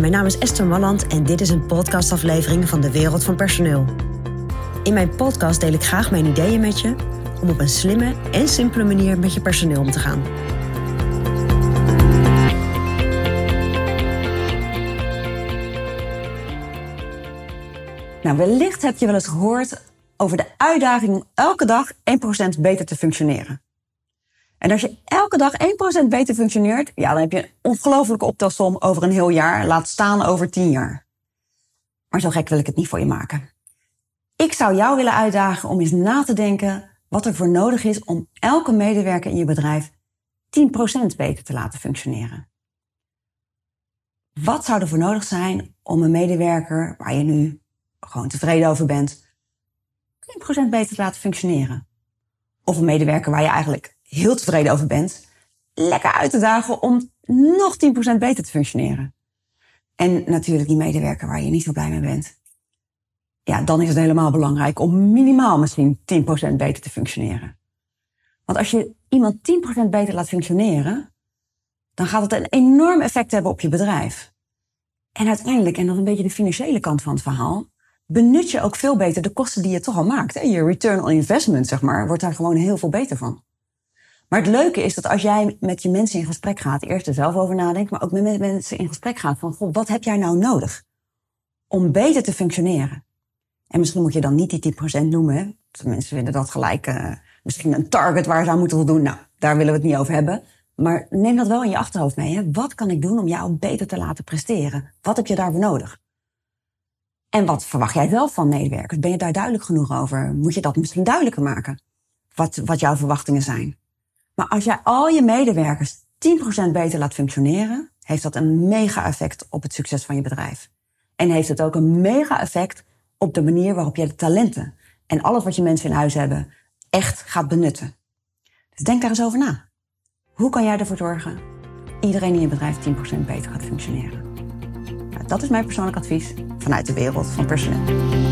Mijn naam is Esther Malland en dit is een podcastaflevering van de Wereld van Personeel. In mijn podcast deel ik graag mijn ideeën met je om op een slimme en simpele manier met je personeel om te gaan. Nou, wellicht heb je wel eens gehoord over de uitdaging om elke dag 1% beter te functioneren. En als je elke dag 1% beter functioneert, ja, dan heb je een ongelofelijke optelsom over een heel jaar, laat staan over 10 jaar. Maar zo gek wil ik het niet voor je maken. Ik zou jou willen uitdagen om eens na te denken wat er voor nodig is om elke medewerker in je bedrijf 10% beter te laten functioneren. Wat zou er voor nodig zijn om een medewerker waar je nu gewoon tevreden over bent, 10% beter te laten functioneren? Of een medewerker waar je eigenlijk heel tevreden over bent, lekker uit te dagen om nog 10% beter te functioneren. En natuurlijk die medewerker waar je niet zo blij mee bent. Ja, dan is het helemaal belangrijk om minimaal misschien 10% beter te functioneren. Want als je iemand 10% beter laat functioneren, dan gaat het een enorm effect hebben op je bedrijf. En uiteindelijk, en dat is een beetje de financiële kant van het verhaal, benut je ook veel beter de kosten die je toch al maakt. Je return on investment, zeg maar, wordt daar gewoon heel veel beter van. Maar het leuke is dat als jij met je mensen in gesprek gaat, eerst er zelf over nadenkt, maar ook met mensen in gesprek gaat van, goh, wat heb jij nou nodig om beter te functioneren? En misschien moet je dan niet die 10% noemen. Mensen vinden dat gelijk uh, misschien een target waar ze aan moeten voldoen. Nou, daar willen we het niet over hebben. Maar neem dat wel in je achterhoofd mee. Hè? Wat kan ik doen om jou beter te laten presteren? Wat heb je daarvoor nodig? En wat verwacht jij zelf van medewerkers? Ben je daar duidelijk genoeg over? Moet je dat misschien duidelijker maken? Wat, wat jouw verwachtingen zijn? Maar als jij al je medewerkers 10% beter laat functioneren, heeft dat een mega effect op het succes van je bedrijf. En heeft het ook een mega effect op de manier waarop je de talenten en alles wat je mensen in huis hebben echt gaat benutten. Dus denk daar eens over na. Hoe kan jij ervoor zorgen iedereen in je bedrijf 10% beter gaat functioneren? Nou, dat is mijn persoonlijk advies vanuit de wereld van personeel.